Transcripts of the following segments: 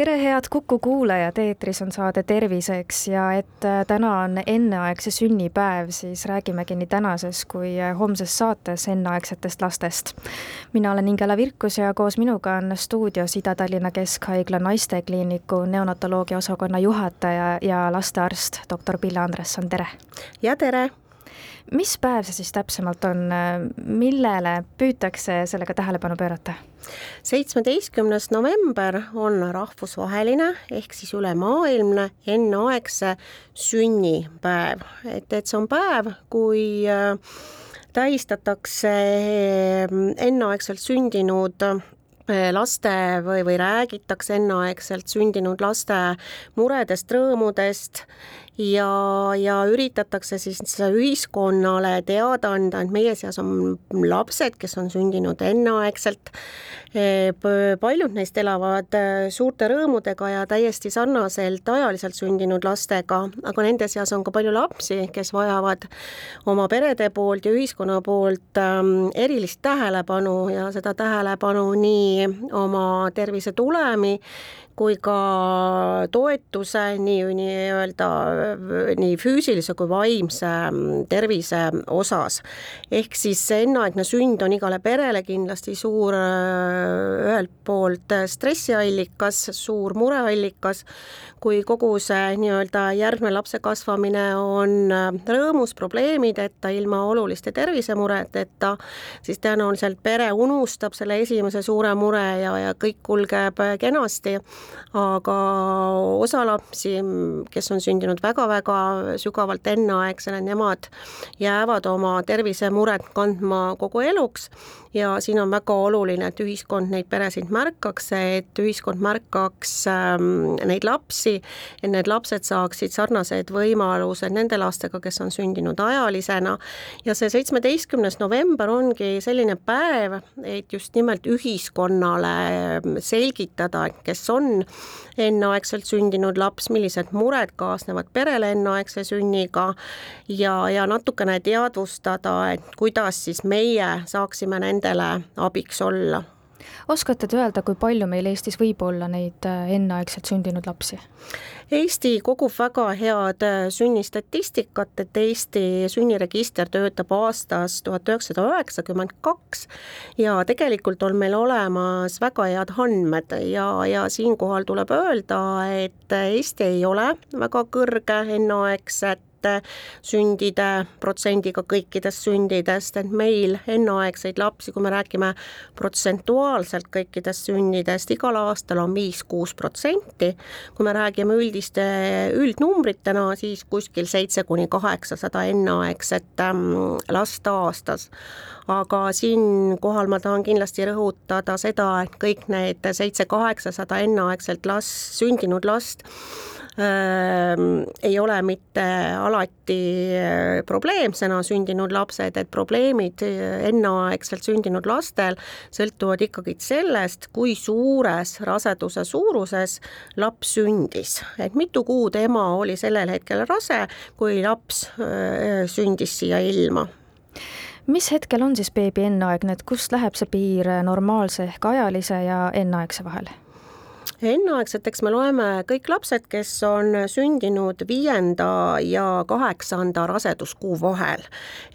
tere, head Kuku kuulajad, eetris on saade Terviseks ja et äh, täna on enneaegse sünnipäev, siis räägimegi nii tänases kui äh, homses saates enneaegsetest lastest. mina olen Ingela Virkus ja koos minuga on stuudios Ida-Tallinna Keskhaigla naistekliiniku neonatoloogia osakonna juhataja ja lastearst, doktor Pille Andresson, tere! ja tere! Mis päev see siis täpsemalt on, millele püütakse sellega tähelepanu pöörata? seitsmeteistkümnes november on rahvusvaheline ehk siis ülemaailmne enneaegse sünnipäev, et, et see on päev, kui äh, tähistatakse äh, enneaegselt sündinud äh, laste või, või räägitakse enneaegselt sündinud laste muredest, rõõmudest ja, ja üritatakse siis ühiskonnale teada anda, et meie seas on lapsed, kes on sündinud enneaegselt. paljud neist elavad äh, suurte rõõmudega ja täiesti sarnaselt ajaliselt sündinud lastega, aga nende seas on ka palju lapsi, kes vajavad oma perede poolt ja ühiskonna poolt ähm, erilist tähelepanu ja seda tähelepanu nii oma tervise tulemi kui ka toetuse nii, nii-öelda nii füüsilise kui vaimse mm, tervise osas. ehk siis see enneaegne sünd on igale perele kindlasti suur ühelt poolt stressiallikas, suur mureallikas, kui kogu see nii-öelda järgmine lapse kasvamine on rõõmus, probleemideta, ilma oluliste tervisemuredeta, siis tõenäoliselt pere unustab selle esimese suure mure ja, ja kõik kulgeb kenasti aga osa lapsi, kes on sündinud väga-väga sügavalt enneaegsena, nemad jäävad oma tervisemuret kandma kogu eluks ja siin on väga oluline, et ühiskond neid peresid märkaks, et ühiskond märkaks ähm, neid lapsi, et need lapsed saaksid sarnased võimalused nende lastega, kes on sündinud ajalisena. Ja see seitsmeteistkümnes november ongi selline päev, et just nimelt ühiskonnale selgitada, kes on enneaegselt sündinud laps, millised mured kaasnevad perele enneaegse sünniga ja, ja natukene teadvustada, et kuidas siis meie saaksime nendele abiks olla oskate te öelda, kui palju meil Eestis võib olla neid äh, enneaegselt sündinud lapsi? Eesti kogub väga head äh, sünnistatistikat, et Eesti sünniregister töötab aastast tuhat üheksasada üheksakümmend kaks ja tegelikult on meil olemas väga head andmed ja, ja siinkohal tuleb öelda, et Eesti ei ole väga kõrge enneaegset noorte sündide protsendiga kõikidest sündidest, et meil enneaegseid lapsi, kui me räägime protsentuaalselt kõikidest sündidest, igal aastal on viis-kuus protsenti. kui me räägime üldiste üldnumbritena, siis kuskil seitse kuni kaheksasada enneaegset ähm, last aastas aga siinkohal ma tahan kindlasti rõhutada seda, et kõik need seitse-kaheksasada enneaegselt last, sündinud last ei ole mitte alati eh, probleemsena sündinud lapsed, et probleemid eh, enneaegselt sündinud lastel sõltuvad ikkagi sellest, kui suures raseduse suuruses laps sündis, et mitu kuud ema oli sellel hetkel rase, kui laps eh, sündis siia ilma? Mis hetkel on siis beebi enneaegne, et kust läheb see piir normaalse ehk ajalise ja enneaegse vahel? Enneaegseteks me loeme kõik lapsed, kes on sündinud viienda ja kaheksanda raseduskuu vahel.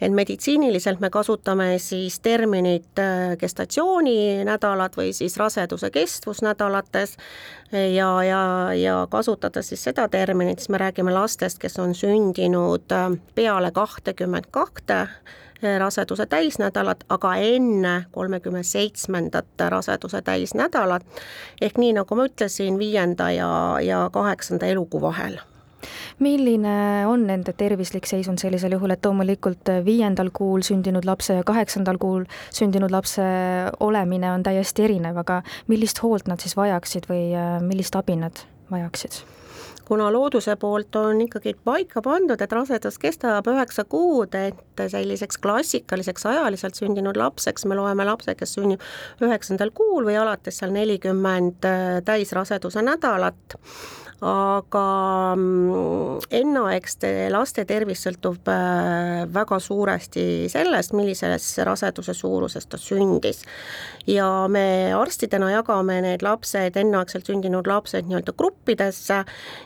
et meditsiiniliselt me kasutame siis terminit äh, gestatsiooninädalad või siis raseduse kestvusnädalates ja, ja, ja kasutades siis seda terminit, siis me räägime lastest, kes on sündinud äh, peale kahtekümmet kahte raseduse täisnädalat, aga enne kolmekümne seitsmendat raseduse täisnädalat. ehk nii, nagu ma ütlesin, viienda ja, ja kaheksanda elukuu vahel milline on nende tervislik seisund sellisel juhul, et loomulikult viiendal kuul sündinud lapse ja kaheksandal kuul sündinud lapse olemine on täiesti erinev, aga millist hoolt nad siis vajaksid või äh, millist abi nad vajaksid? Kuna looduse poolt on ikkagi paika pandud, et rasedus kestab üheksa kuud, et selliseks klassikaliseks ajaliselt sündinud lapseks me loeme lapse, kes sünnib üheksandal kuul või alates seal nelikümmend äh, täisraseduse nädalat aga mm, enneaegste laste tervis sõltub äh, väga suuresti sellest, millises raseduse suuruses ta sündis. ja me arstidena jagame need lapsed, enneaegselt sündinud lapsed nii-öelda gruppidesse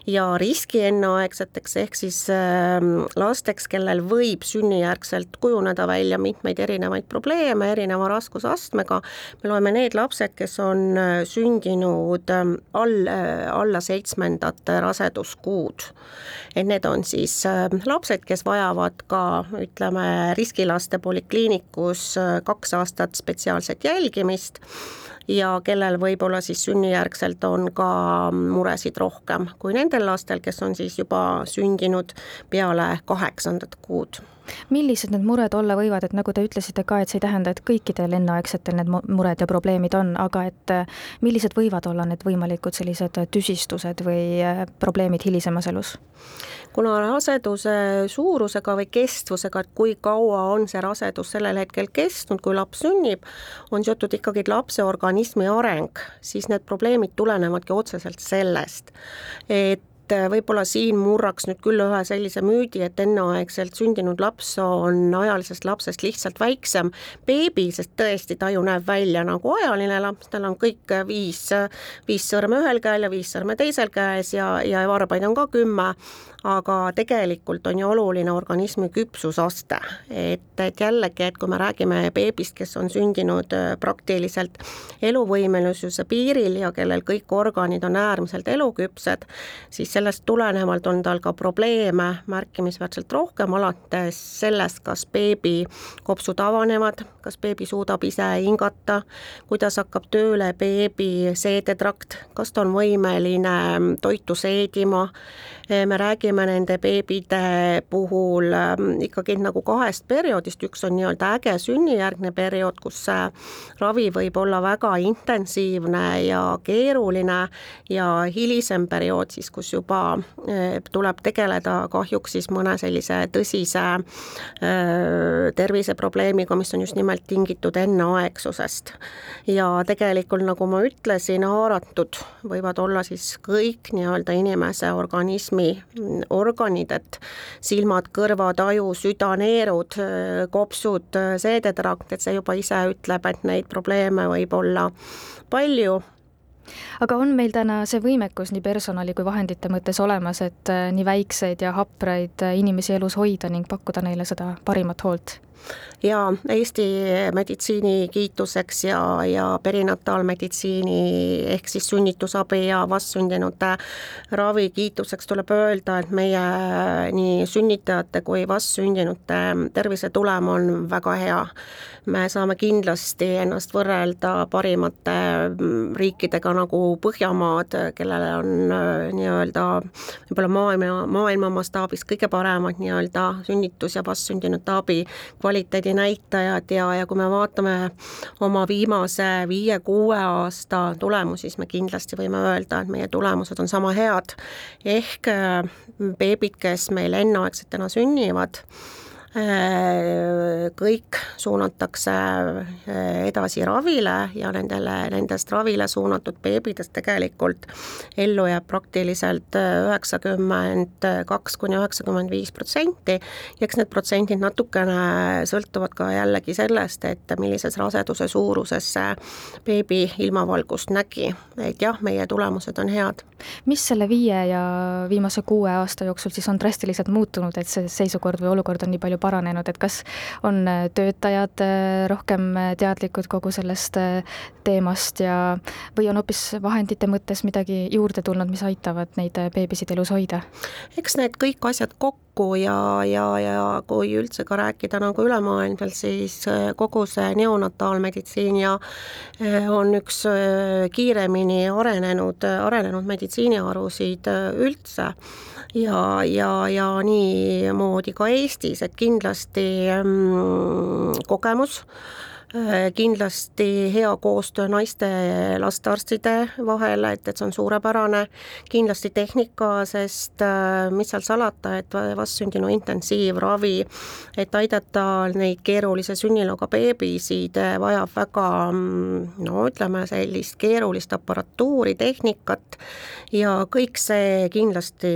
ja riski enneaegseteks, ehk siis ähm, lasteks, kellel võib sünnijärgselt kujuneda välja mitmeid erinevaid probleeme erineva raskusastmega, me loeme need lapsed, kes on äh, sündinud ähm, all, äh, alla seitsmendat raseduskuud. et need on siis ähm, lapsed, kes vajavad ka ütleme, riskilaste polikliinikus äh, kaks aastat spetsiaalset jälgimist ja kellel võib-olla siis sünnijärgselt on ka muresid rohkem kui nendel lastel, kes on siis juba sündinud peale kaheksandat kuud millised need mured olla võivad, et nagu te ütlesite ka, et see ei tähenda, et kõikidel enneaegsetel need mured ja probleemid on, aga et äh, millised võivad olla need võimalikud sellised tüsistused või äh, probleemid hilisemas elus? kuna raseduse suurusega või kestvusega, et kui kaua on see rasedus sellel hetkel kestnud, kui laps sünnib, on seotud ikkagi lapse organismi areng, siis need probleemid tulenevadki otseselt sellest, et et äh, võib-olla siin murraks nüüd küll ühe sellise müüdi, et enneaegselt sündinud laps on ajalisest lapsest lihtsalt väiksem. Beebi, sest tõesti ta ju näeb välja nagu ajaline laps, tal on kõik viis, viis sõrme ühel käel ja viis sõrme teisel käes ja, ja varbaid on ka kümme aga tegelikult on ju oluline organismi küpsusaste, et, et jällegi, et kui me räägime beebist, kes on sündinud äh, praktiliselt eluvõimelisuse piiril ja kellel kõik organid on äärmiselt eluküpsed, siis sellest tulenevalt on tal ka probleeme märkimisväärselt rohkem, alates sellest, kas beebi kopsud avanevad, kas beebi suudab ise hingata, kuidas hakkab tööle beebi seedetrakt, kas ta on võimeline toitu seedima, me räägime nende beebide puhul ähm, ikkagi nagu kahest perioodist, üks on nii-öelda äge sünnijärgne periood, kus see ravi võib olla väga intensiivne ja keeruline ja hilisem periood siis, kus juba äh, tuleb tegeleda kahjuks siis mõne sellise tõsise äh, terviseprobleemiga, mis on just nimelt tingitud enneaegsusest. ja tegelikult, nagu ma ütlesin, haaratud võivad olla siis kõik nii-öelda inimese organismi organid, et silmad, kõrvad, aju, süda, neerud, kopsud, seedetrakt, et see juba ise ütleb, et neid probleeme võib olla palju aga on meil täna see võimekus nii personali kui vahendite mõttes olemas, et äh, nii väikseid ja hapraid äh, inimesi elus hoida ning pakkuda neile seda parimat hoolt? Ja Eesti meditsiini kiituseks ja, ja perinataalmeditsiini ehk siis sünnitusabi ja vastsündinute ravi kiituseks tuleb öelda, et meie nii sünnitajate kui vastsündinute tervisetulem on väga hea. me saame kindlasti ennast võrrelda parimate riikidega nagu Põhjamaad, kellel on äh, nii-öelda võib-olla maailma, maailma mastaabis kõige paremad nii-öelda sünnitus- ja vastsündinute abi kvaliteedinäitajad ja, ja kui me vaatame oma viimase viie-kuue aasta tulemusi, siis me kindlasti võime öelda, et meie tulemused on sama head. ehk äh, beebid, kes meil enneaegsetena sünnivad, kõik suunatakse äh, edasi ravile ja nendele, nendest ravile suunatud beebidest tegelikult ellu jääb praktiliselt äh, üheksakümmend kaks kuni üheksakümmend viis protsenti ja eks need protsendid natukene sõltuvad ka jällegi sellest, et millises raseduse suuruses see beebi ilmavalgust nägi, et jah, meie tulemused on head. mis selle viie ja viimase kuue aasta jooksul siis on drastiliselt muutunud, et see seisukord või olukord on nii palju paranenud, et kas on äh, töötajad äh, rohkem äh, teadlikud kogu sellest teemast ja või on hoopis vahendite mõttes midagi juurde tulnud, mis aitavad neid beebisid elus hoida? eks need kõik asjad kokku ja, ja, ja kui üldse ka rääkida nagu ülemaailmselt, siis kogu see neonataalmeditsiin ja on üks kiiremini arenenud, arenenud meditsiiniharusid üldse ja, ja, ja niimoodi ka Eestis, et kindlasti mm, kogemus kindlasti hea koostöö naiste lastearstide vahel, et, et see on suurepärane, kindlasti tehnika, sest äh, mis seal salata, et vastsündinu intensiivravi, et aidata neid keerulise sünniloaga beebisid, äh, vajab väga mm, no ütleme, sellist keerulist aparatuuri, tehnikat. Ja kõik see kindlasti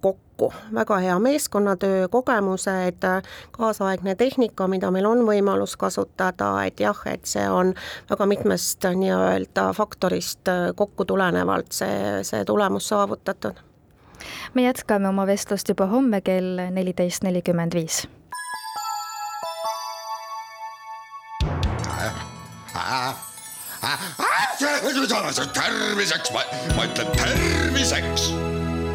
kokku kokku, väga hea meeskonnatöö, kogemused, kaasaegne tehnika, mida meil on võimalus kasutada, et jah, et see on väga mitmest nii-öelda faktorist kokku tulenevalt see, see tulemus saavutatud. me jätkame oma vestlust juba homme kell neliteist nelikümmend viis. terviseks, ma ütlen terviseks